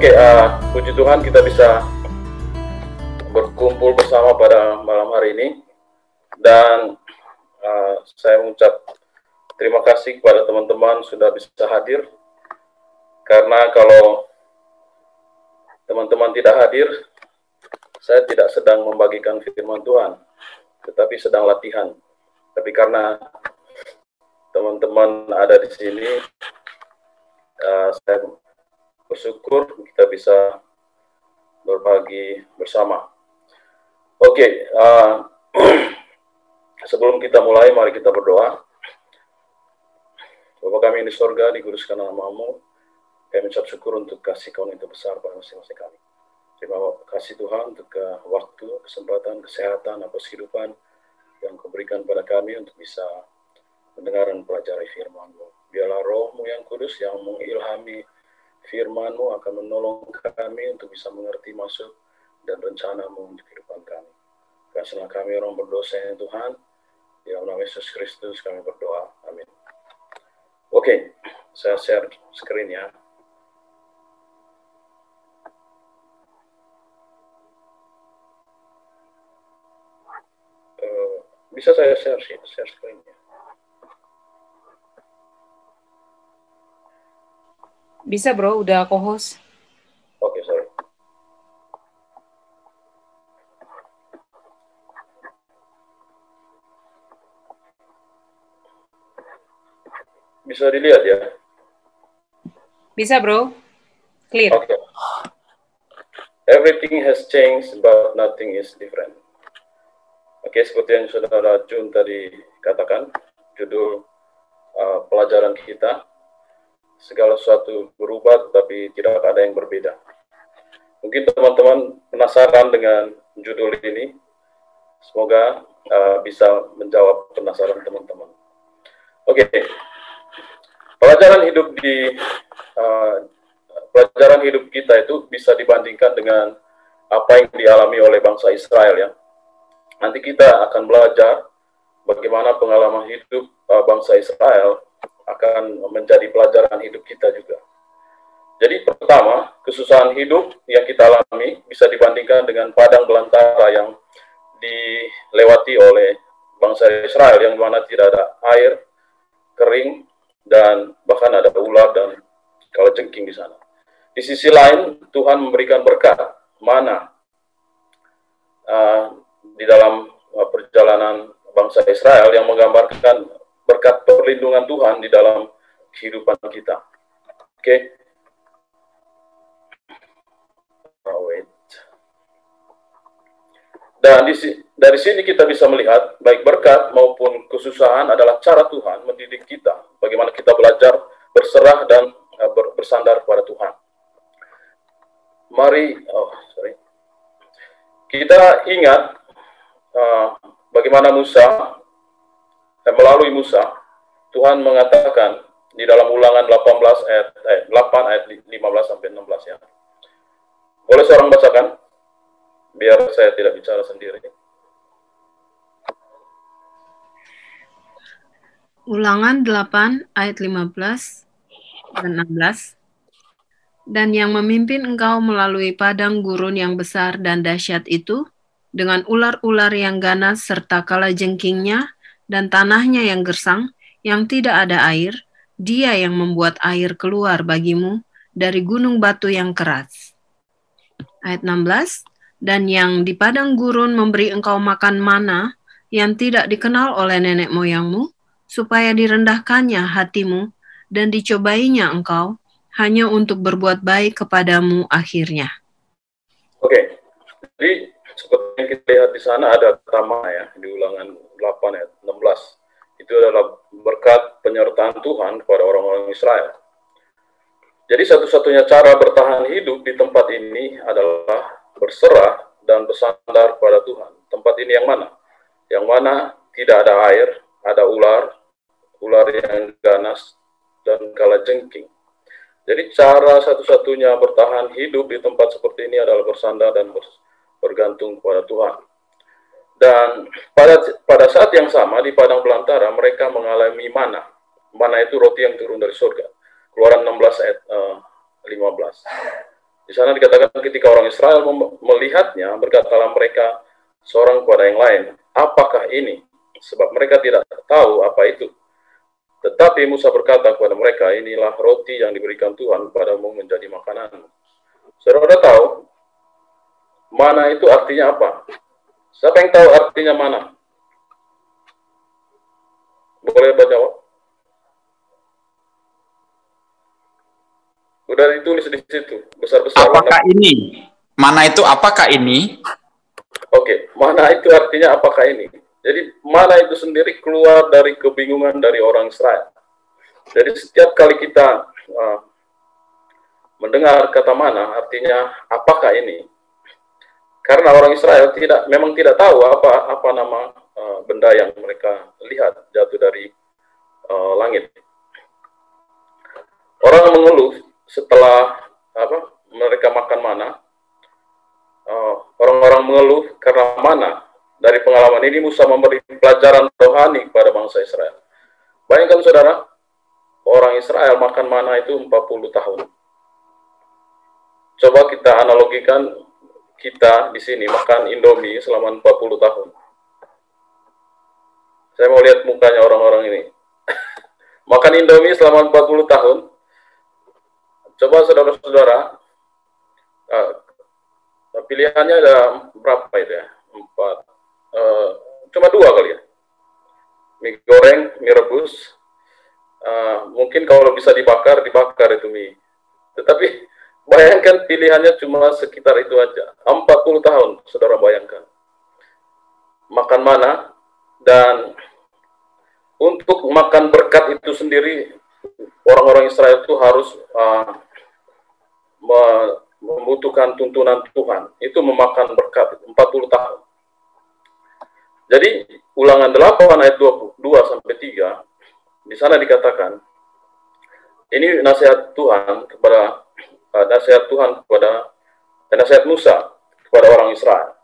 Oke, uh, puji Tuhan kita bisa berkumpul bersama pada malam hari ini dan uh, saya mengucap terima kasih kepada teman-teman sudah bisa hadir karena kalau teman-teman tidak hadir, saya tidak sedang membagikan firman Tuhan, tetapi sedang latihan. Tapi karena teman-teman ada di sini, uh, saya bersyukur kita bisa berbagi bersama. Oke, okay, uh, sebelum kita mulai, mari kita berdoa. Bapak kami di sorga, diguruskan namamu. Kami ucap syukur untuk kasih kau itu besar pada masing-masing kami. Terima kasih Tuhan untuk waktu, kesempatan, kesehatan, apa kehidupan yang kau berikan pada kami untuk bisa mendengar dan pelajari firman-Mu. Biarlah rohmu yang kudus yang mengilhami firman-Mu akan menolong kami untuk bisa mengerti masuk dan rencanamu untuk kehidupan kami. Kasihlah kami orang berdosa ya Tuhan, dalam nama Yesus Kristus kami berdoa. Amin. Oke, okay, saya share screen ya. Uh, bisa saya share, share screen ya. Bisa bro, udah co-host. Oke, okay, sorry. Bisa dilihat ya? Bisa bro, clear. Oke. Okay. Everything has changed, but nothing is different. Oke, okay, seperti yang saudara Jun tadi katakan, judul uh, pelajaran kita segala sesuatu berubah tapi tidak ada yang berbeda. Mungkin teman-teman penasaran dengan judul ini. Semoga uh, bisa menjawab penasaran teman-teman. Oke, okay. pelajaran hidup di uh, pelajaran hidup kita itu bisa dibandingkan dengan apa yang dialami oleh bangsa Israel ya. Nanti kita akan belajar bagaimana pengalaman hidup uh, bangsa Israel akan menjadi pelajaran hidup kita juga. Jadi pertama, kesusahan hidup yang kita alami bisa dibandingkan dengan padang belantara yang dilewati oleh bangsa Israel yang mana tidak ada air, kering, dan bahkan ada ular dan kalau jengking di sana. Di sisi lain, Tuhan memberikan berkat, mana uh, di dalam uh, perjalanan bangsa Israel yang menggambarkan berkat perlindungan Tuhan di dalam kehidupan kita. Oke. Okay? Dan di, dari sini kita bisa melihat baik berkat maupun kesusahan adalah cara Tuhan mendidik kita. Bagaimana kita belajar berserah dan uh, ber, bersandar kepada Tuhan. Mari, oh sorry, kita ingat uh, bagaimana Musa dan melalui Musa, Tuhan mengatakan di dalam ulangan 18 ayat, eh, 8 ayat 15 sampai 16 ya. Boleh seorang bacakan? Biar saya tidak bicara sendiri. Ulangan 8 ayat 15 dan 16. Dan yang memimpin engkau melalui padang gurun yang besar dan dahsyat itu, dengan ular-ular yang ganas serta kala jengkingnya, dan tanahnya yang gersang, yang tidak ada air, dia yang membuat air keluar bagimu dari gunung batu yang keras. Ayat 16, dan yang di padang gurun memberi engkau makan mana yang tidak dikenal oleh nenek moyangmu, supaya direndahkannya hatimu dan dicobainya engkau hanya untuk berbuat baik kepadamu akhirnya. Oke, jadi seperti yang kita lihat di sana ada pertama ya di ulangan 8 ayat 16. Itu adalah berkat penyertaan Tuhan kepada orang-orang Israel. Jadi satu-satunya cara bertahan hidup di tempat ini adalah berserah dan bersandar kepada Tuhan. Tempat ini yang mana? Yang mana tidak ada air, ada ular, ular yang ganas, dan kala jengking. Jadi cara satu-satunya bertahan hidup di tempat seperti ini adalah bersandar dan bergantung kepada Tuhan. Dan pada pada saat yang sama di padang belantara mereka mengalami mana. Mana itu roti yang turun dari surga. Keluaran 16 ayat uh, eh, 15. Di sana dikatakan ketika orang Israel melihatnya, berkatalah mereka seorang kepada yang lain, apakah ini? Sebab mereka tidak tahu apa itu. Tetapi Musa berkata kepada mereka, inilah roti yang diberikan Tuhan padamu menjadi makanan. Saudara tahu, mana itu artinya apa? Siapa yang tahu artinya mana? Boleh baca jawab? Udah ditulis di situ, besar-besar. Apakah warna. ini? Mana itu apakah ini? Oke, mana itu artinya apakah ini? Jadi mana itu sendiri keluar dari kebingungan dari orang Israel. Jadi setiap kali kita uh, mendengar kata mana, artinya apakah ini? Karena orang Israel tidak memang tidak tahu apa apa nama uh, benda yang mereka lihat jatuh dari uh, langit. Orang mengeluh setelah apa mereka makan mana. Orang-orang uh, mengeluh karena mana dari pengalaman ini Musa memberi pelajaran rohani kepada bangsa Israel. Bayangkan saudara, orang Israel makan mana itu 40 tahun. Coba kita analogikan kita di sini makan Indomie selama 40 tahun. Saya mau lihat mukanya orang-orang ini. makan Indomie selama 40 tahun. Coba saudara-saudara, uh, pilihannya ada berapa itu ya? Empat, uh, cuma dua kali ya mie goreng mie rebus uh, mungkin kalau bisa dibakar dibakar itu mie tetapi bayangkan pilihannya cuma sekitar itu aja. 40 tahun saudara bayangkan. Makan mana? Dan untuk makan berkat itu sendiri orang-orang Israel itu harus uh, membutuhkan tuntunan Tuhan. Itu memakan berkat 40 tahun. Jadi ulangan 8 ayat 22 sampai 3 di sana dikatakan ini nasihat Tuhan kepada nasihat Tuhan kepada dan nasihat Musa kepada orang Israel.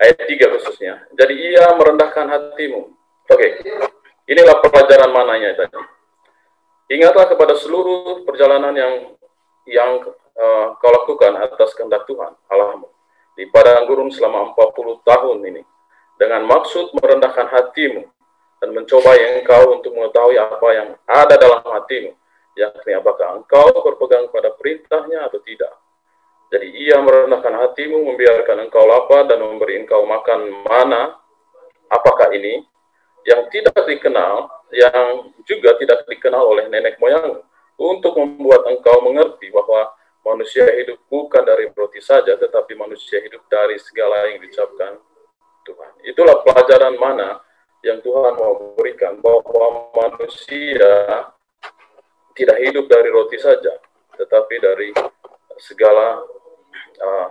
Ayat 3 khususnya. Jadi ia merendahkan hatimu. Oke. Okay. Inilah pelajaran mananya tadi. Ingatlah kepada seluruh perjalanan yang yang uh, kau lakukan atas kehendak Tuhan Allahmu di padang gurun selama 40 tahun ini dengan maksud merendahkan hatimu dan mencoba yang engkau untuk mengetahui apa yang ada dalam hatimu, yakni apakah engkau berpegang pada perintahnya atau tidak. Jadi ia merendahkan hatimu, membiarkan engkau lapar dan memberi engkau makan mana, apakah ini, yang tidak dikenal, yang juga tidak dikenal oleh nenek moyang, untuk membuat engkau mengerti bahwa manusia hidup bukan dari roti saja, tetapi manusia hidup dari segala yang diucapkan Tuhan. Itulah pelajaran mana yang Tuhan mau berikan bahwa manusia tidak hidup dari roti saja, tetapi dari segala uh,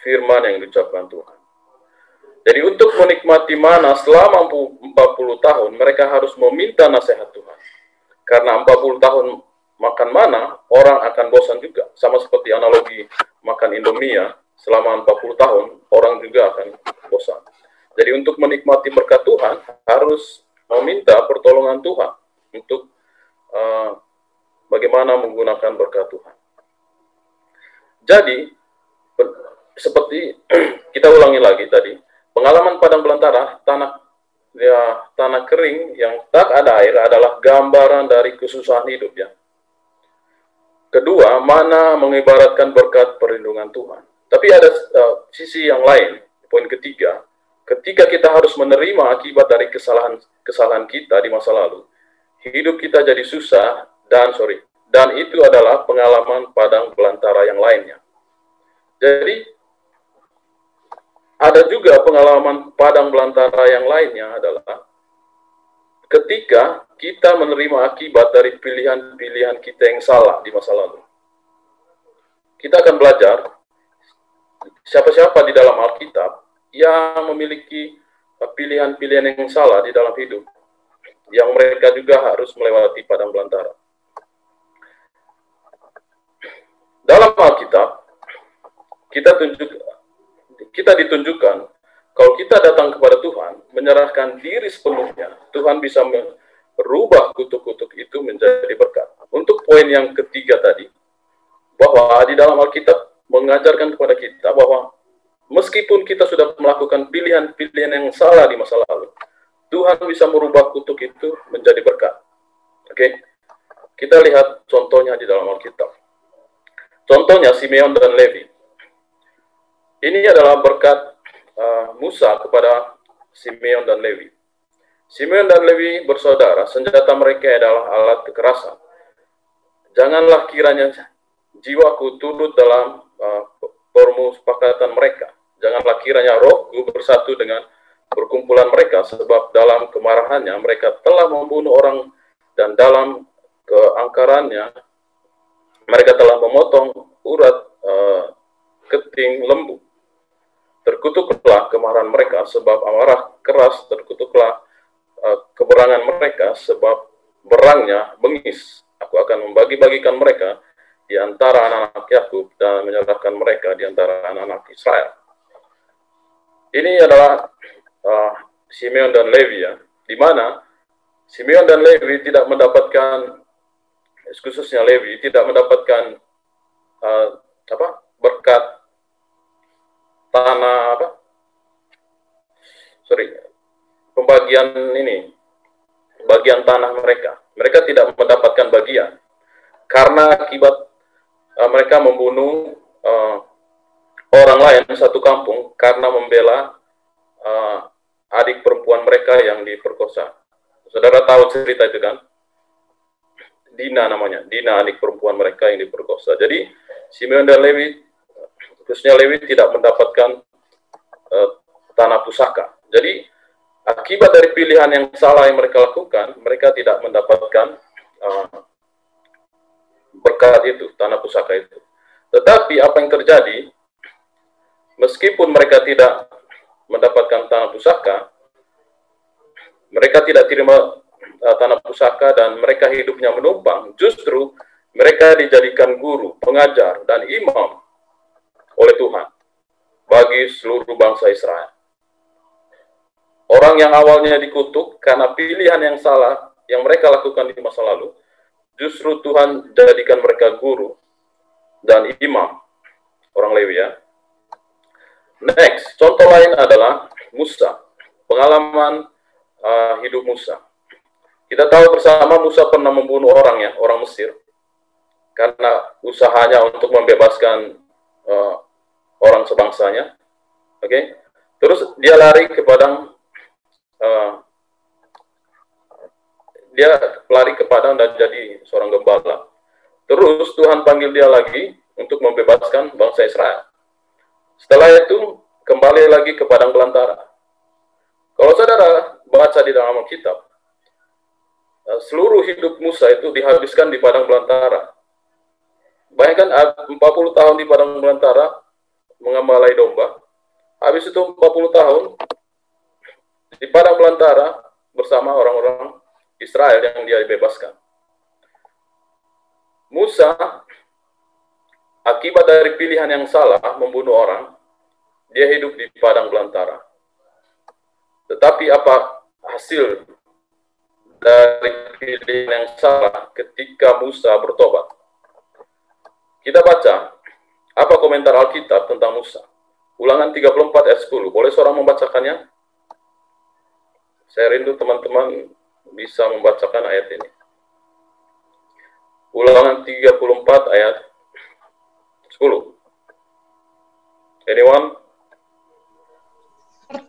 firman yang diucapkan Tuhan. Jadi untuk menikmati mana selama 40 tahun, mereka harus meminta nasihat Tuhan. Karena 40 tahun makan mana, orang akan bosan juga. Sama seperti analogi makan Indomie ya, selama 40 tahun, orang juga akan bosan. Jadi untuk menikmati berkat Tuhan harus meminta pertolongan Tuhan untuk uh, bagaimana menggunakan berkat Tuhan. Jadi seperti kita ulangi lagi tadi, pengalaman padang belantara tanah ya tanah kering yang tak ada air adalah gambaran dari kesusahan hidup ya. Kedua, mana mengibaratkan berkat perlindungan Tuhan. Tapi ada uh, sisi yang lain, poin ketiga, ketika kita harus menerima akibat dari kesalahan kesalahan kita di masa lalu, hidup kita jadi susah dan sorry, dan itu adalah pengalaman padang belantara yang lainnya. Jadi ada juga pengalaman padang belantara yang lainnya adalah ketika kita menerima akibat dari pilihan-pilihan kita yang salah di masa lalu. Kita akan belajar siapa-siapa di dalam Alkitab yang memiliki pilihan-pilihan yang salah di dalam hidup, yang mereka juga harus melewati padang belantara. Dalam Alkitab, kita tunjuk, kita ditunjukkan kalau kita datang kepada Tuhan, menyerahkan diri sepenuhnya, Tuhan bisa merubah kutuk-kutuk itu menjadi berkat. Untuk poin yang ketiga tadi, bahwa di dalam Alkitab mengajarkan kepada kita bahwa meskipun kita sudah melakukan pilihan-pilihan yang salah di masa lalu, Tuhan bisa merubah kutuk itu menjadi berkat. Oke, okay? kita lihat contohnya di dalam Alkitab. Contohnya Simeon dan Levi. Ini adalah berkat uh, Musa kepada Simeon dan Levi. Simeon dan Levi bersaudara, senjata mereka adalah alat kekerasan. Janganlah kiranya jiwaku turut dalam uh, permusyawaratan mereka. Janganlah kiranya rohku bersatu dengan perkumpulan mereka, sebab dalam kemarahannya mereka telah membunuh orang dan dalam keangkarannya mereka telah memotong urat uh, keting lembu. Terkutuklah kemarahan mereka sebab amarah keras terkutuklah uh, keberangan mereka sebab berangnya bengis. Aku akan membagi-bagikan mereka di antara anak-anak Yakub dan menyerahkan mereka di antara anak-anak Israel. Ini adalah uh, Simeon dan Levi ya di mana Simeon dan Levi tidak mendapatkan khususnya Levi tidak mendapatkan uh, apa berkat tanah apa? Sorry, pembagian ini, bagian tanah mereka. Mereka tidak mendapatkan bagian karena akibat uh, mereka membunuh uh, orang lain satu kampung karena membela uh, adik perempuan mereka yang diperkosa. Saudara tahu cerita itu kan? Dina namanya, Dina adik perempuan mereka yang diperkosa. Jadi Simeon dan Lewi khususnya Lewi tidak mendapatkan uh, tanah pusaka. Jadi akibat dari pilihan yang salah yang mereka lakukan, mereka tidak mendapatkan uh, berkat itu, tanah pusaka itu. Tetapi apa yang terjadi, meskipun mereka tidak mendapatkan tanah pusaka, mereka tidak terima uh, tanah pusaka dan mereka hidupnya menumpang, justru mereka dijadikan guru, pengajar, dan imam oleh Tuhan bagi seluruh bangsa Israel. Orang yang awalnya dikutuk karena pilihan yang salah yang mereka lakukan di masa lalu, justru Tuhan jadikan mereka guru dan imam, orang Lewi ya. Next, contoh lain adalah Musa, pengalaman uh, hidup Musa. Kita tahu bersama Musa pernah membunuh orang ya, orang Mesir, karena usahanya untuk membebaskan uh, orang sebangsanya. Oke. Okay? Terus dia lari ke padang uh, dia lari ke padang dan jadi seorang gembala. Terus Tuhan panggil dia lagi untuk membebaskan bangsa Israel. Setelah itu kembali lagi ke padang belantara. Kalau saudara baca di dalam Alkitab, eh, seluruh hidup Musa itu dihabiskan di padang belantara. Bayangkan 40 tahun di padang belantara, mengamalai domba. Habis itu 40 tahun di padang belantara bersama orang-orang Israel yang dia bebaskan. Musa akibat dari pilihan yang salah membunuh orang, dia hidup di padang belantara. Tetapi apa hasil dari pilihan yang salah ketika Musa bertobat? Kita baca apa komentar Alkitab tentang Musa? Ulangan 34 ayat 10. Boleh seorang membacakannya? Saya rindu teman-teman bisa membacakan ayat ini. Ulangan 34 ayat 10. Anyone?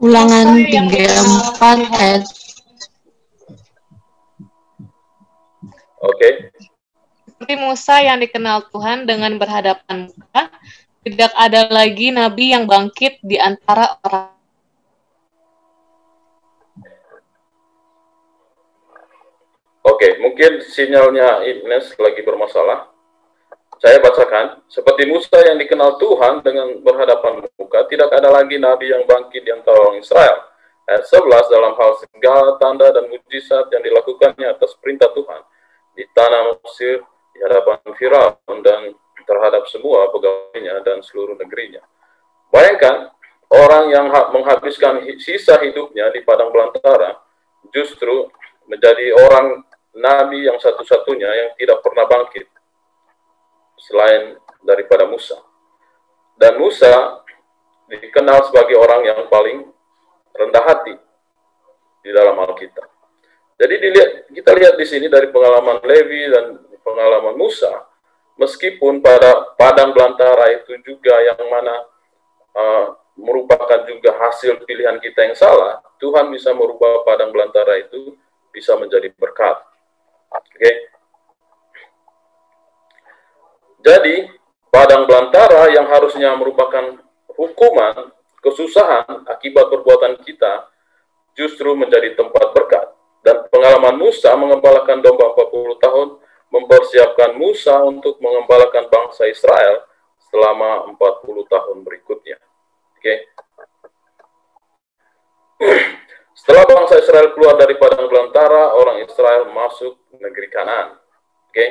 Ulangan 34 ayat Oke. Okay. Seperti Musa yang dikenal Tuhan dengan berhadapan muka, tidak ada lagi nabi yang bangkit di antara orang. Oke, mungkin sinyalnya Ines lagi bermasalah. Saya bacakan, seperti Musa yang dikenal Tuhan dengan berhadapan muka, tidak ada lagi nabi yang bangkit antara orang Israel. Ayat 11 dalam hal segala tanda dan mujizat yang dilakukannya atas perintah Tuhan di tanah Mesir di hadapan Firaun dan terhadap semua pegawainya dan seluruh negerinya. Bayangkan orang yang menghabiskan sisa hidupnya di padang belantara justru menjadi orang nabi yang satu-satunya yang tidak pernah bangkit selain daripada Musa. Dan Musa dikenal sebagai orang yang paling rendah hati di dalam Alkitab. Jadi dilihat, kita lihat di sini dari pengalaman Levi dan pengalaman Musa, meskipun pada padang belantara itu juga yang mana uh, merupakan juga hasil pilihan kita yang salah, Tuhan bisa merubah padang belantara itu bisa menjadi berkat. Oke. Okay? Jadi, padang belantara yang harusnya merupakan hukuman, kesusahan akibat perbuatan kita justru menjadi tempat berkat. Dan pengalaman Musa mengembalakan domba 40 tahun mempersiapkan Musa untuk mengembalakan bangsa Israel selama 40 tahun berikutnya. Oke. Okay. Setelah bangsa Israel keluar dari padang belantara, orang Israel masuk negeri Kanaan. Oke. Okay.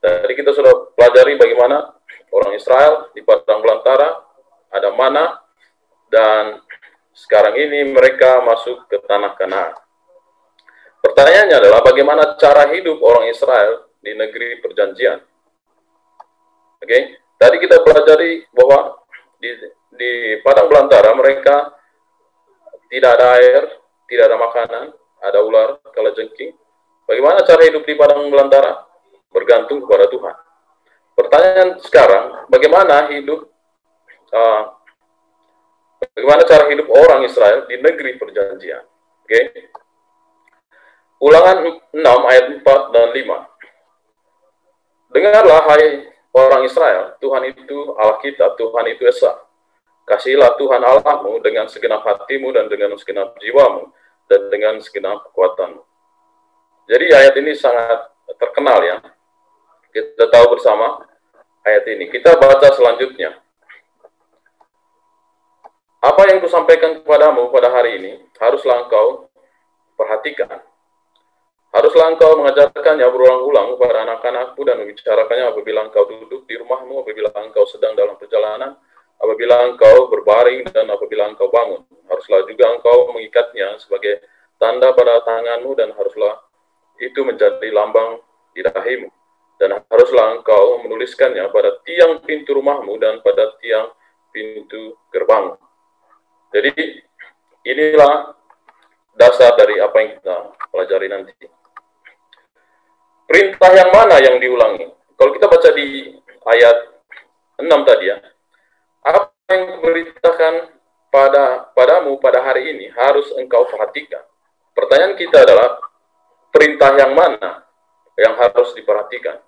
Tadi kita sudah pelajari bagaimana orang Israel di padang belantara ada mana dan sekarang ini mereka masuk ke tanah Kanaan. Pertanyaannya adalah bagaimana cara hidup orang Israel di negeri perjanjian. Oke, okay? tadi kita pelajari bahwa di, di padang belantara mereka tidak ada air, tidak ada makanan, ada ular, kalajengking. Bagaimana cara hidup di padang belantara? Bergantung kepada Tuhan. Pertanyaan sekarang, bagaimana hidup uh, bagaimana cara hidup orang Israel di negeri perjanjian? Oke. Okay? Ulangan 6 ayat 4 dan 5. Dengarlah hai orang Israel, Tuhan itu Allah kita, Tuhan itu Esa. Kasihilah Tuhan Allahmu dengan segenap hatimu dan dengan segenap jiwamu dan dengan segenap kekuatanmu. Jadi ayat ini sangat terkenal ya. Kita tahu bersama ayat ini. Kita baca selanjutnya. Apa yang kusampaikan kepadamu pada hari ini, haruslah engkau perhatikan Haruslah engkau mengajarkannya berulang-ulang kepada anak-anakmu dan membicarakannya apabila engkau duduk di rumahmu, apabila engkau sedang dalam perjalanan, apabila engkau berbaring dan apabila engkau bangun. Haruslah juga engkau mengikatnya sebagai tanda pada tanganmu dan haruslah itu menjadi lambang di dahimu. Dan haruslah engkau menuliskannya pada tiang pintu rumahmu dan pada tiang pintu gerbang. Jadi inilah dasar dari apa yang kita pelajari nanti. Perintah yang mana yang diulangi? Kalau kita baca di ayat 6 tadi ya, apa yang diberitakan pada padamu pada hari ini harus engkau perhatikan. Pertanyaan kita adalah perintah yang mana yang harus diperhatikan?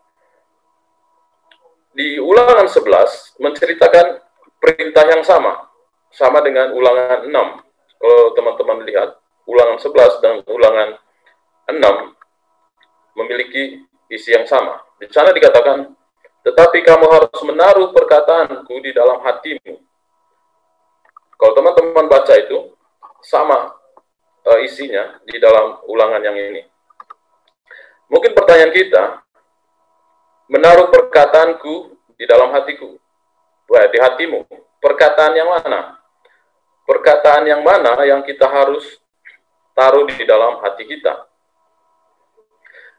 Di ulangan 11 menceritakan perintah yang sama, sama dengan ulangan 6. Kalau teman-teman lihat, ulangan 11 dan ulangan 6 memiliki isi yang sama. Di sana dikatakan, tetapi kamu harus menaruh perkataanku di dalam hatimu. Kalau teman-teman baca itu, sama uh, isinya di dalam ulangan yang ini. Mungkin pertanyaan kita, menaruh perkataanku di dalam hatiku, di hatimu, perkataan yang mana? Perkataan yang mana yang kita harus taruh di dalam hati kita?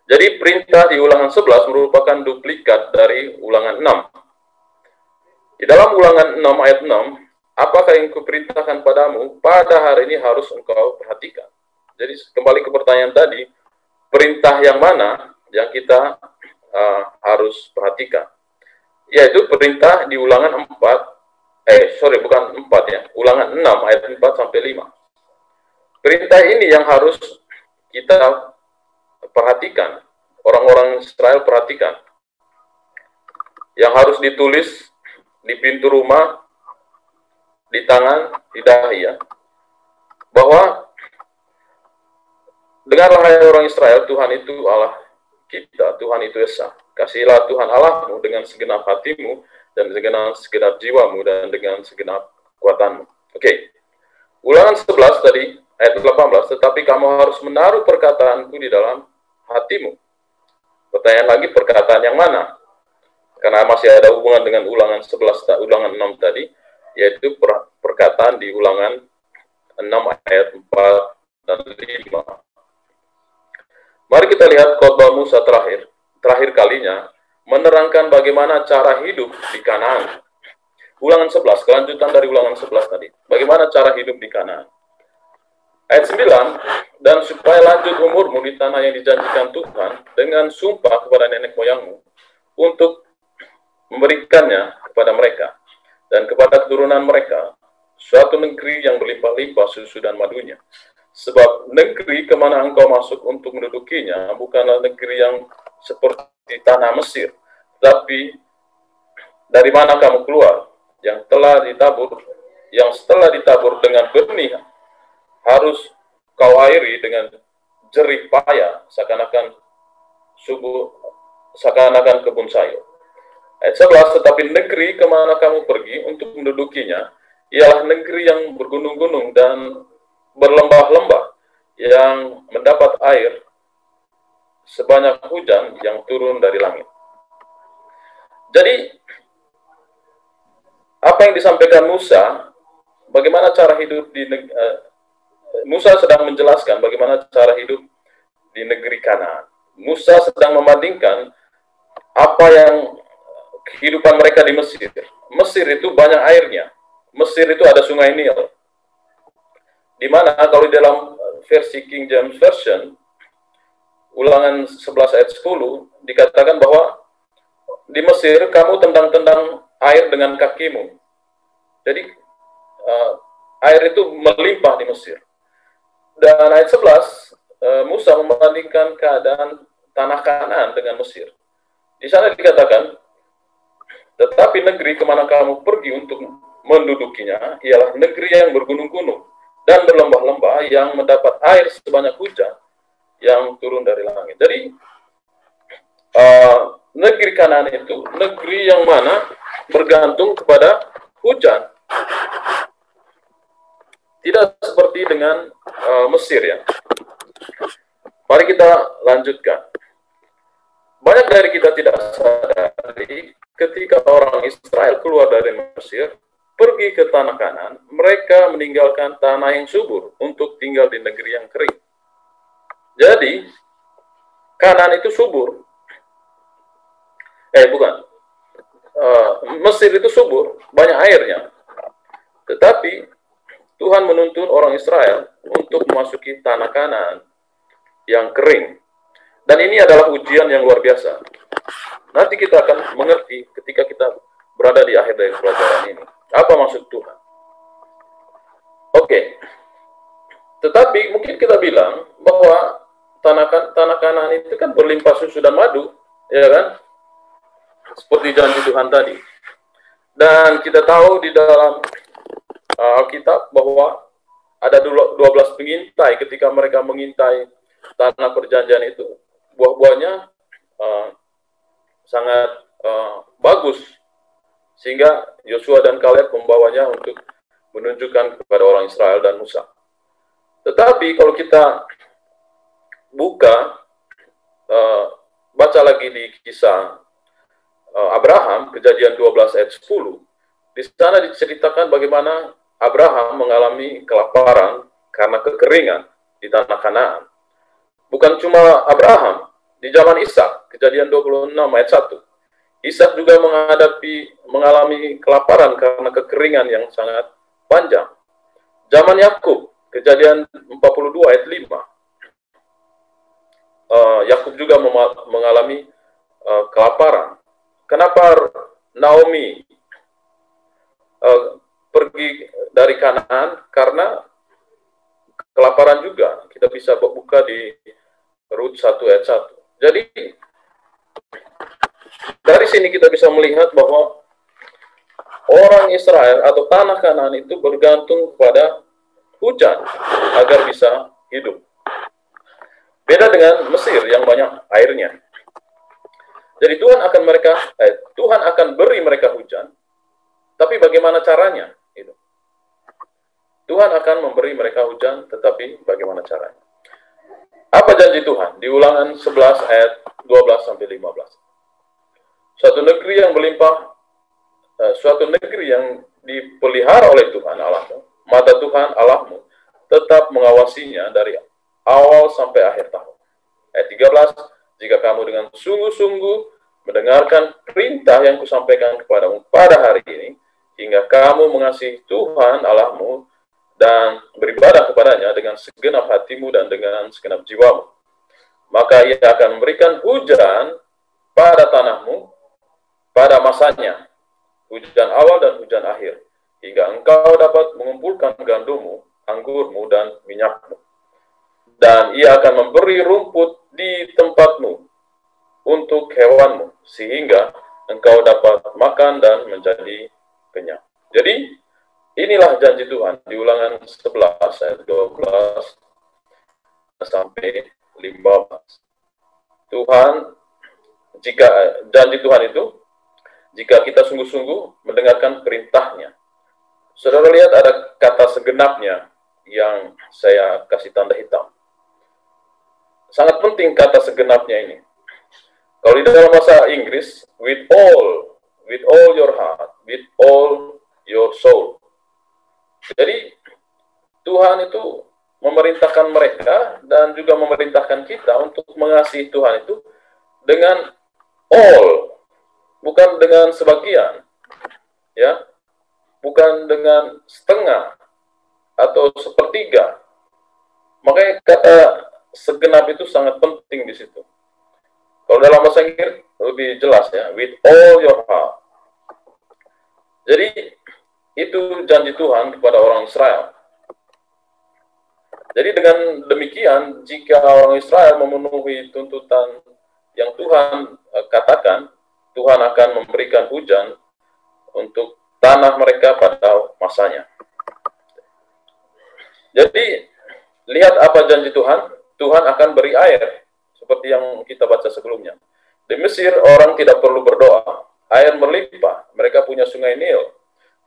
Jadi perintah di ulangan 11 merupakan duplikat dari ulangan 6. Di dalam ulangan 6 ayat 6, apakah yang kuperintahkan padamu pada hari ini harus engkau perhatikan. Jadi kembali ke pertanyaan tadi, perintah yang mana yang kita uh, harus perhatikan? Yaitu perintah di ulangan 4, eh sorry bukan 4 ya, ulangan 6 ayat 4 sampai 5. Perintah ini yang harus kita perhatikan, orang-orang Israel perhatikan. Yang harus ditulis di pintu rumah, di tangan, di dahi ya. Bahwa dengarlah hai orang Israel, Tuhan itu Allah kita, Tuhan itu Esa. Kasihlah Tuhan Allahmu dengan segenap hatimu dan dengan segenap jiwamu dan dengan segenap kekuatanmu. Oke. Okay. Ulangan 11 tadi ayat 18, tetapi kamu harus menaruh perkataanku di dalam hatimu. Pertanyaan lagi perkataan yang mana? Karena masih ada hubungan dengan ulangan 11, ulangan 6 tadi, yaitu per, perkataan di ulangan 6 ayat 4 dan 5. Mari kita lihat khotbah Musa terakhir. Terakhir kalinya, menerangkan bagaimana cara hidup di Kanaan. Ulangan 11, kelanjutan dari ulangan 11 tadi. Bagaimana cara hidup di Kanaan. Ayat 9, dan supaya lanjut umurmu di tanah yang dijanjikan Tuhan dengan sumpah kepada nenek moyangmu untuk memberikannya kepada mereka dan kepada keturunan mereka suatu negeri yang berlimpah-limpah susu dan madunya. Sebab negeri ke mana engkau masuk untuk mendudukinya bukanlah negeri yang seperti tanah Mesir, tapi dari mana kamu keluar yang telah ditabur, yang setelah ditabur dengan benih harus kau airi dengan jerih payah seakan-akan subuh seakan-akan kebun sayur. Ayat 11, tetapi negeri ke mana kamu pergi untuk mendudukinya, ialah negeri yang bergunung-gunung dan berlembah-lembah, yang mendapat air sebanyak hujan yang turun dari langit. Jadi, apa yang disampaikan Musa, bagaimana cara hidup di uh, Musa sedang menjelaskan bagaimana cara hidup di negeri Kanaan. Musa sedang membandingkan apa yang kehidupan mereka di Mesir. Mesir itu banyak airnya. Mesir itu ada sungai Nil. Di mana kalau di dalam versi King James Version, ulangan 11 ayat 10, dikatakan bahwa di Mesir kamu tendang-tendang air dengan kakimu. Jadi uh, air itu melimpah di Mesir. Dan ayat 11, uh, eh, Musa membandingkan keadaan tanah Kanaan dengan Mesir. Di sana dikatakan, tetapi negeri ke mana kamu pergi untuk mendudukinya ialah negeri yang bergunung-gunung dan berlembah-lembah yang mendapat air sebanyak hujan yang turun dari langit. Jadi uh, negeri Kanaan itu negeri yang mana bergantung kepada hujan. Tidak seperti dengan uh, Mesir ya. Mari kita lanjutkan. Banyak dari kita tidak sadari ketika orang Israel keluar dari Mesir, pergi ke tanah kanan, mereka meninggalkan tanah yang subur untuk tinggal di negeri yang kering. Jadi, kanan itu subur. Eh, bukan. Uh, Mesir itu subur, banyak airnya. Tetapi, Tuhan menuntun orang Israel untuk memasuki tanah kanan yang kering. Dan ini adalah ujian yang luar biasa. Nanti kita akan mengerti ketika kita berada di akhir dari pelajaran ini. Apa maksud Tuhan? Oke. Tetapi mungkin kita bilang bahwa tanah, tanah kanan itu kan berlimpah susu dan madu, ya kan? Seperti janji Tuhan tadi. Dan kita tahu di dalam uh, Alkitab bahwa ada 12 pengintai ketika mereka mengintai tanah perjanjian itu, buah-buahnya uh, sangat uh, bagus sehingga Yosua dan Kaleb membawanya untuk menunjukkan kepada orang Israel dan Musa. Tetapi kalau kita buka, uh, baca lagi di kisah uh, Abraham, kejadian 12 ayat 10, di sana diceritakan bagaimana Abraham mengalami kelaparan karena kekeringan di tanah Kanaan. Bukan cuma Abraham, di zaman Ishak, kejadian 26 ayat 1, Ishak juga menghadapi mengalami kelaparan karena kekeringan yang sangat panjang. Zaman Yakub, kejadian 42 ayat 5. Uh, Yakub juga mengalami uh, kelaparan. Kenapa Naomi uh, pergi dari Kanaan? Karena kelaparan juga. Kita bisa buka di Rut 1 ayat 1. Jadi dari sini kita bisa melihat bahwa orang Israel atau tanah kanan itu bergantung kepada hujan agar bisa hidup. Beda dengan Mesir yang banyak airnya. Jadi Tuhan akan mereka, eh, Tuhan akan beri mereka hujan, tapi bagaimana caranya? Itu. Tuhan akan memberi mereka hujan, tetapi bagaimana caranya? Apa janji Tuhan? Di ulangan 11 ayat 12 sampai 15 suatu negeri yang berlimpah, uh, suatu negeri yang dipelihara oleh Tuhan Allahmu, mata Tuhan Allahmu tetap mengawasinya dari awal sampai akhir tahun. Ayat 13, jika kamu dengan sungguh-sungguh mendengarkan perintah yang kusampaikan kepadamu pada hari ini, hingga kamu mengasihi Tuhan Allahmu dan beribadah kepadanya dengan segenap hatimu dan dengan segenap jiwamu. Maka ia akan memberikan hujan pada tanahmu pada masanya, hujan awal dan hujan akhir, hingga engkau dapat mengumpulkan gandummu, anggurmu, dan minyakmu. Dan ia akan memberi rumput di tempatmu untuk hewanmu, sehingga engkau dapat makan dan menjadi kenyang. Jadi, inilah janji Tuhan di ulangan 11 ayat 12 sampai 15. Tuhan, jika janji Tuhan itu, jika kita sungguh-sungguh mendengarkan perintahnya. Saudara lihat ada kata segenapnya yang saya kasih tanda hitam. Sangat penting kata segenapnya ini. Kalau di dalam bahasa Inggris, with all, with all your heart, with all your soul. Jadi Tuhan itu memerintahkan mereka dan juga memerintahkan kita untuk mengasihi Tuhan itu dengan all, bukan dengan sebagian, ya, bukan dengan setengah atau sepertiga. Makanya kata segenap itu sangat penting di situ. Kalau dalam bahasa Inggris lebih jelas ya, with all your heart. Jadi itu janji Tuhan kepada orang Israel. Jadi dengan demikian, jika orang Israel memenuhi tuntutan yang Tuhan uh, katakan, Tuhan akan memberikan hujan untuk tanah mereka pada masanya. Jadi, lihat apa janji Tuhan, Tuhan akan beri air seperti yang kita baca sebelumnya. Di Mesir orang tidak perlu berdoa, air melimpah, mereka punya sungai Nil.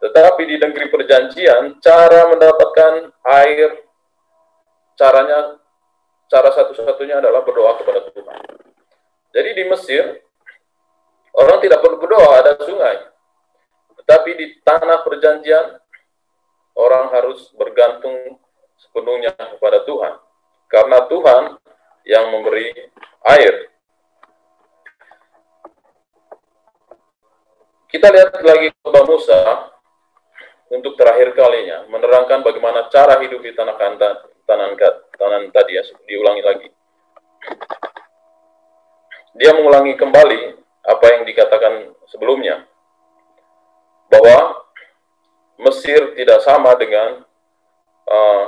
Tetapi di negeri perjanjian, cara mendapatkan air, caranya, cara satu-satunya adalah berdoa kepada Tuhan. Jadi di Mesir, orang tidak perlu berdoa, ada sungai. Tetapi di tanah perjanjian, orang harus bergantung sepenuhnya kepada Tuhan. Karena Tuhan yang memberi air. Kita lihat lagi khotbah Musa untuk terakhir kalinya, menerangkan bagaimana cara hidup di tanah kantan, tanah, tanah tadi ya, diulangi lagi. Dia mengulangi kembali apa yang dikatakan sebelumnya, bahwa Mesir tidak sama dengan uh,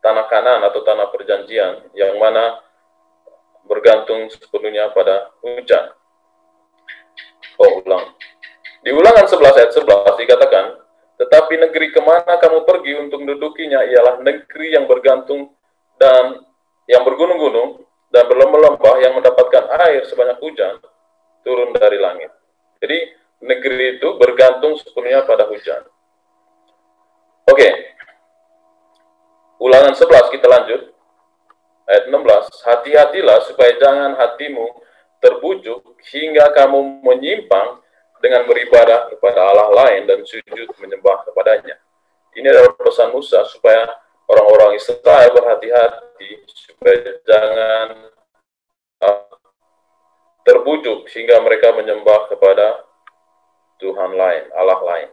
tanah kanan atau tanah perjanjian yang mana bergantung sepenuhnya pada hujan. Oh, ulang. Di ulangan 11 ayat 11 dikatakan, tetapi negeri ke mana kamu pergi untuk mendudukinya ialah negeri yang bergantung dan yang bergunung-gunung dan berlembah-lembah yang mendapatkan air sebanyak hujan turun dari langit. Jadi negeri itu bergantung sepenuhnya pada hujan. Oke, okay. Ulangan 11 kita lanjut. Ayat 16. Hati-hatilah supaya jangan hatimu terbujuk hingga kamu menyimpang dengan beribadah kepada Allah lain dan sujud menyembah kepadanya. Ini adalah pesan Musa supaya orang-orang Israel berhati-hati supaya jangan uh, terbujuk hingga mereka menyembah kepada Tuhan lain, Allah lain.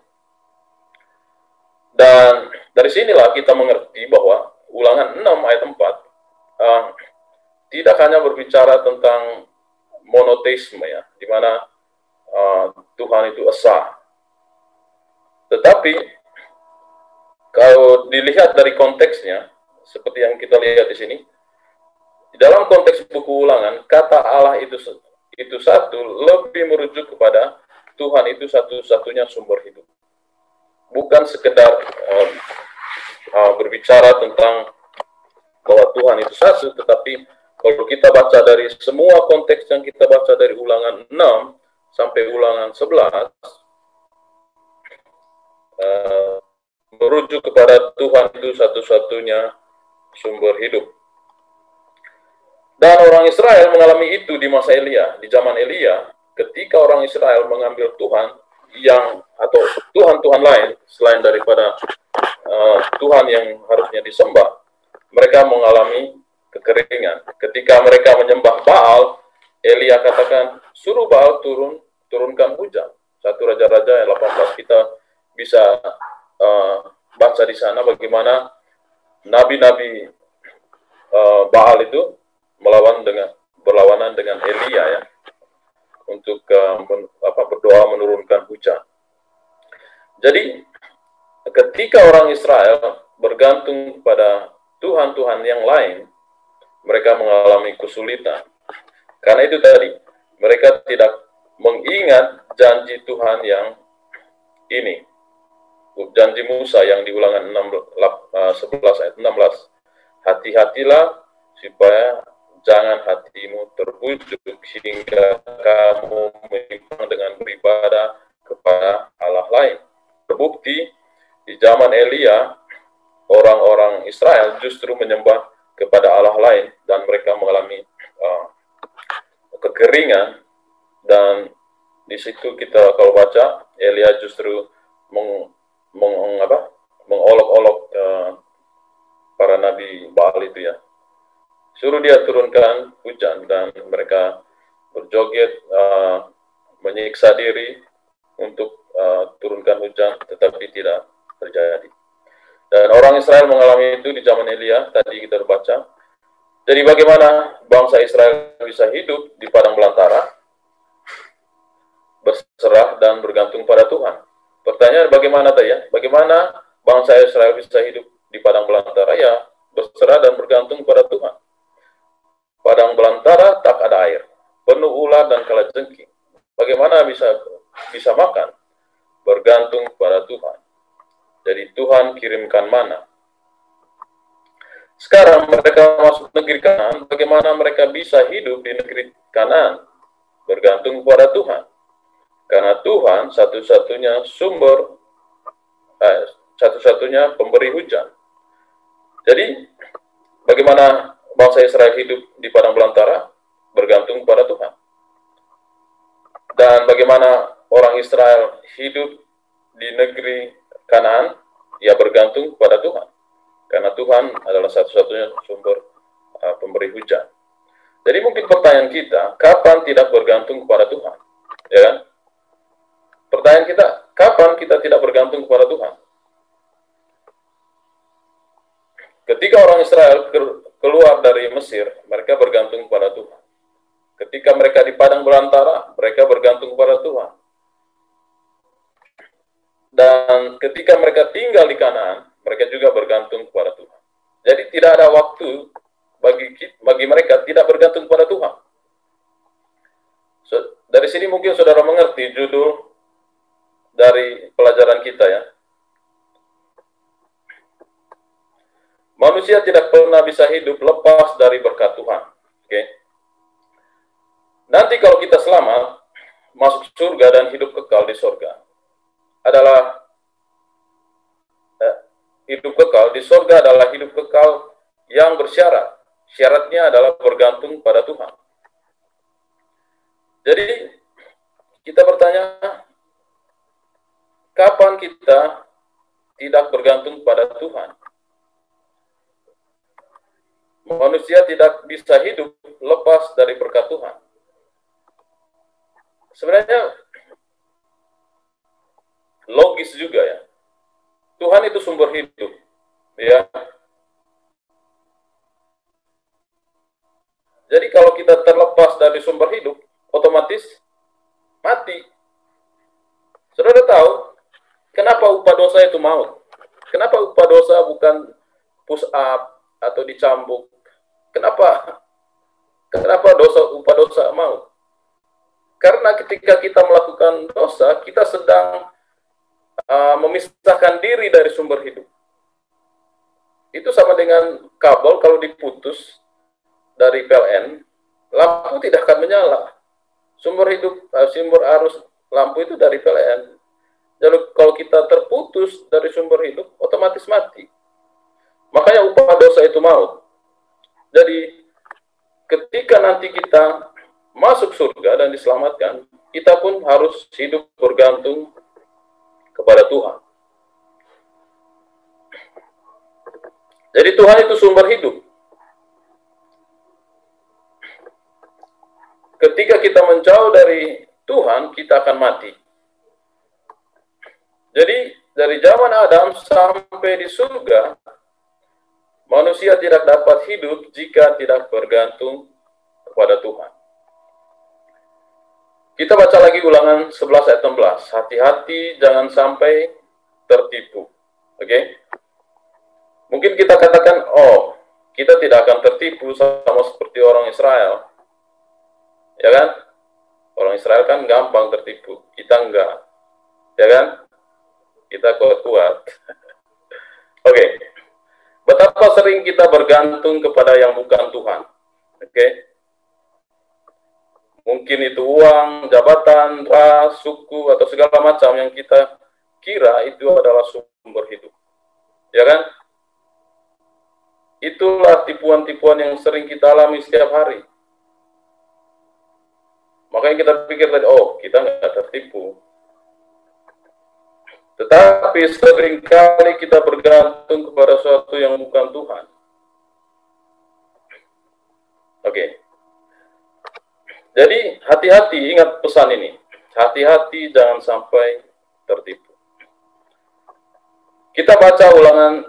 Dan dari sinilah kita mengerti bahwa ulangan 6 ayat 4 uh, tidak hanya berbicara tentang monoteisme ya, di mana uh, Tuhan itu esa. Tetapi kalau dilihat dari konteksnya, seperti yang kita lihat di sini, dalam konteks buku ulangan, kata Allah itu itu satu lebih merujuk kepada Tuhan itu satu-satunya sumber hidup. Bukan sekedar uh, uh, berbicara tentang bahwa Tuhan itu satu, tetapi kalau kita baca dari semua konteks yang kita baca dari ulangan 6 sampai ulangan 11, uh, merujuk kepada Tuhan itu satu-satunya sumber hidup. Dan orang Israel mengalami itu di masa Elia, di zaman Elia, ketika orang Israel mengambil Tuhan yang atau Tuhan-Tuhan lain selain daripada uh, Tuhan yang harusnya disembah, mereka mengalami kekeringan. Ketika mereka menyembah Baal, Elia katakan, suruh Baal turun, turunkan hujan. Satu Raja-Raja yang 18 kita bisa uh, baca di sana bagaimana nabi-nabi uh, Baal itu melawan dengan berlawanan dengan Elia ya untuk uh, men, apa, berdoa menurunkan hujan. Jadi ketika orang Israel bergantung pada Tuhan-Tuhan yang lain, mereka mengalami kesulitan. Karena itu tadi, mereka tidak mengingat janji Tuhan yang ini. Janji Musa yang di ulangan 11 eh, ayat 16. Hati-hatilah supaya jangan hatimu terbujuk sehingga kamu menyimpang dengan beribadah kepada Allah lain. Terbukti di zaman Elia, orang-orang Israel justru menyembah kepada Allah lain dan mereka mengalami uh, kekeringan dan di situ kita kalau baca Elia justru meng, meng mengolok-olok uh, para nabi Baal itu ya suruh dia turunkan hujan dan mereka berjoget uh, menyiksa diri untuk uh, turunkan hujan tetapi tidak terjadi dan orang Israel mengalami itu di zaman Elia, tadi kita baca. Jadi bagaimana bangsa Israel bisa hidup di padang belantara, berserah dan bergantung pada Tuhan? Pertanyaan bagaimana tadi ya? Bagaimana bangsa Israel bisa hidup di padang belantara? Ya, berserah dan bergantung pada Tuhan. Padang belantara tak ada air, penuh ular dan kalajengking. Bagaimana bisa bisa makan? Bergantung pada Tuhan. Jadi Tuhan kirimkan mana. Sekarang mereka masuk negeri kanan, bagaimana mereka bisa hidup di negeri kanan? Bergantung kepada Tuhan. Karena Tuhan satu-satunya sumber, eh, satu-satunya pemberi hujan. Jadi, bagaimana bangsa Israel hidup di padang belantara? Bergantung kepada Tuhan. Dan bagaimana orang Israel hidup di negeri Kanaan, ia bergantung kepada Tuhan. Karena Tuhan adalah satu-satunya sumber uh, pemberi hujan. Jadi mungkin pertanyaan kita, kapan tidak bergantung kepada Tuhan? Ya kan? Pertanyaan kita, kapan kita tidak bergantung kepada Tuhan? Ketika orang Israel keluar dari Mesir, mereka bergantung kepada Tuhan. Ketika mereka di padang belantara, mereka bergantung kepada Tuhan. Dan ketika mereka tinggal di Kanaan, mereka juga bergantung kepada Tuhan. Jadi tidak ada waktu bagi bagi mereka tidak bergantung kepada Tuhan. So, dari sini mungkin saudara mengerti judul dari pelajaran kita ya. Manusia tidak pernah bisa hidup lepas dari berkat Tuhan. Oke. Nanti kalau kita selamat, masuk surga dan hidup kekal di surga, adalah eh, hidup kekal, di surga adalah hidup kekal yang bersyarat. Syaratnya adalah bergantung pada Tuhan. Jadi kita bertanya, kapan kita tidak bergantung pada Tuhan? Manusia tidak bisa hidup lepas dari berkat Tuhan. Sebenarnya logis juga ya. Tuhan itu sumber hidup, ya. Jadi kalau kita terlepas dari sumber hidup, otomatis mati. Saudara tahu kenapa upah dosa itu maut? Kenapa upah dosa bukan push up atau dicambuk? Kenapa? Kenapa dosa upah dosa maut? Karena ketika kita melakukan dosa, kita sedang uh, memisahkan diri dari sumber hidup. Itu sama dengan kabel kalau diputus dari PLN, lampu tidak akan menyala. Sumber hidup, uh, sumber arus lampu itu dari PLN. Jadi kalau kita terputus dari sumber hidup, otomatis mati. Makanya upah dosa itu maut. Jadi ketika nanti kita masuk surga dan diselamatkan, kita pun harus hidup bergantung kepada Tuhan. Jadi Tuhan itu sumber hidup. ketika kita menjauh dari Tuhan, kita akan mati. Jadi, dari zaman Adam sampai di surga, manusia tidak dapat hidup jika tidak bergantung kepada Tuhan. Kita baca lagi ulangan 11 ayat 16. Hati-hati jangan sampai tertipu. Oke? Okay? Mungkin kita katakan, oh, kita tidak akan tertipu sama seperti orang Israel. Ya kan? Orang Israel kan gampang tertipu, kita enggak. Ya kan? Kita kuat-kuat. Oke. Okay. Betapa sering kita bergantung kepada yang bukan Tuhan. Oke. Okay? Mungkin itu uang, jabatan, ras, suku, atau segala macam yang kita kira itu adalah sumber hidup. Ya kan? Itulah tipuan-tipuan yang sering kita alami setiap hari. Makanya kita pikir tadi, oh kita nggak tertipu. Tetapi sering kali kita bergantung kepada sesuatu yang bukan Tuhan. Oke. Jadi hati-hati ingat pesan ini. Hati-hati jangan sampai tertipu. Kita baca ulangan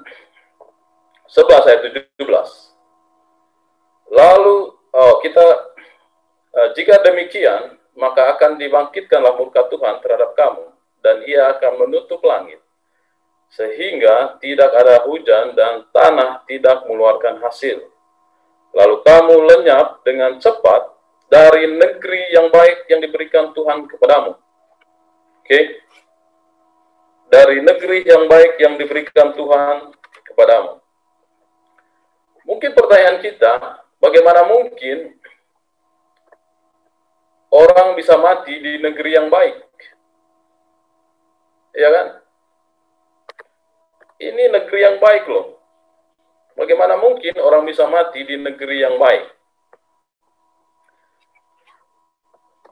11 ayat 17. Lalu oh, kita uh, jika demikian maka akan dibangkitkanlah murka Tuhan terhadap kamu dan ia akan menutup langit, sehingga tidak ada hujan dan tanah tidak mengeluarkan hasil. Lalu kamu lenyap dengan cepat dari negeri yang baik yang diberikan Tuhan kepadamu. Oke? Dari negeri yang baik yang diberikan Tuhan kepadamu. Mungkin pertanyaan kita, bagaimana mungkin orang bisa mati di negeri yang baik? Ya kan? Ini negeri yang baik loh. Bagaimana mungkin orang bisa mati di negeri yang baik?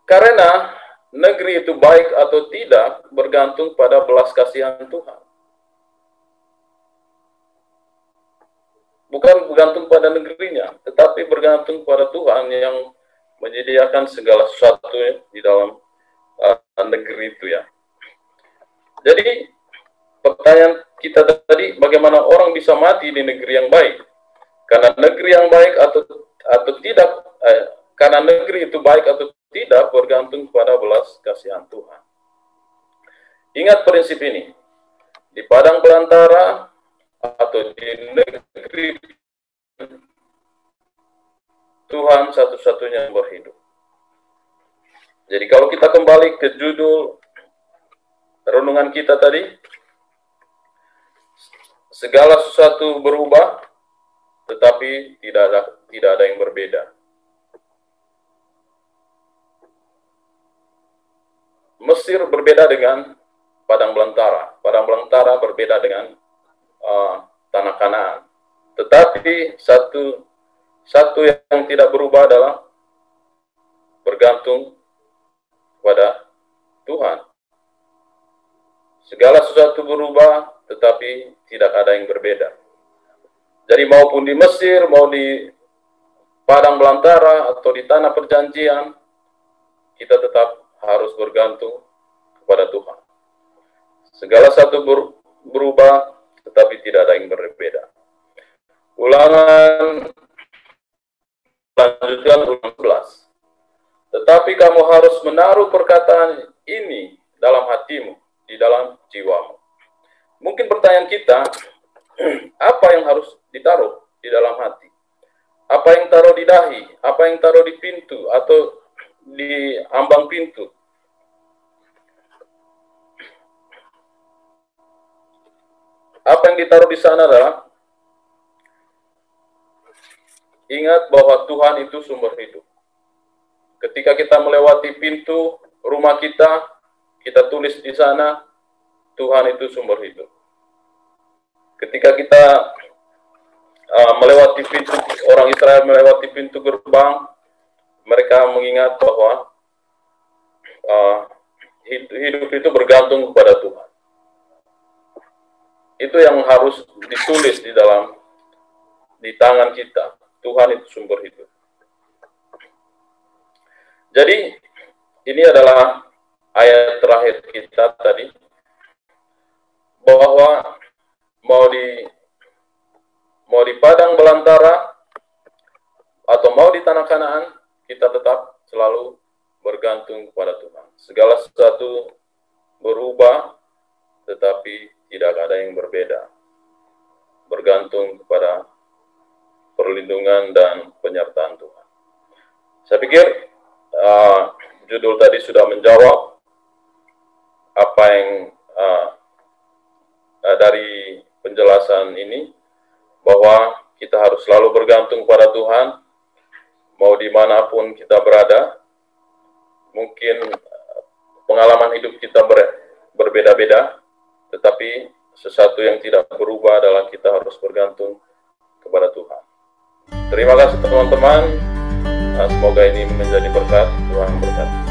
Karena negeri itu baik atau tidak bergantung pada belas kasihan Tuhan. Bukan bergantung pada negerinya, tetapi bergantung pada Tuhan yang menyediakan segala sesuatu di dalam uh, negeri itu ya. Jadi pertanyaan kita tadi bagaimana orang bisa mati di negeri yang baik? Karena negeri yang baik atau atau tidak eh, karena negeri itu baik atau tidak bergantung pada belas kasihan Tuhan. Ingat prinsip ini. Di padang belantara atau di negeri Tuhan satu-satunya yang berhidup. Jadi kalau kita kembali ke judul renungan kita tadi, segala sesuatu berubah, tetapi tidak ada tidak ada yang berbeda. Mesir berbeda dengan padang belantara. Padang belantara berbeda dengan uh, tanah Kanaan. Tetapi satu satu yang tidak berubah adalah bergantung kepada Tuhan. Segala sesuatu berubah, tetapi tidak ada yang berbeda. Jadi maupun di Mesir, mau di padang belantara atau di tanah perjanjian, kita tetap harus bergantung kepada Tuhan. Segala satu berubah, tetapi tidak ada yang berbeda. Ulangan lanjutkan ulang 11. Tetapi kamu harus menaruh perkataan ini dalam hatimu, di dalam jiwamu. Mungkin pertanyaan kita, apa yang harus ditaruh di dalam hati? Apa yang taruh di dahi? Apa yang taruh di pintu atau di ambang pintu? Apa yang ditaruh di sana adalah ingat bahwa Tuhan itu sumber hidup. Ketika kita melewati pintu rumah kita, kita tulis di sana, Tuhan itu sumber hidup. Ketika kita uh, melewati pintu, orang Israel melewati pintu gerbang, mereka mengingat bahwa uh, hidup itu bergantung kepada Tuhan. Itu yang harus ditulis di dalam di tangan kita. Tuhan itu sumber hidup. Jadi ini adalah ayat terakhir kita tadi bahwa mau di mau di padang belantara atau mau di tanah kanaan kita tetap selalu bergantung kepada Tuhan. Segala sesuatu berubah tetapi tidak ada yang berbeda. Bergantung kepada perlindungan dan penyertaan Tuhan. Saya pikir uh, judul tadi sudah menjawab apa yang uh, uh, dari penjelasan ini bahwa kita harus selalu bergantung pada Tuhan mau di mana pun kita berada mungkin pengalaman hidup kita ber, berbeda-beda tetapi sesuatu yang tidak berubah adalah kita harus bergantung kepada Tuhan. Terima kasih teman-teman. Semoga ini menjadi berkat. Tuhan berkati.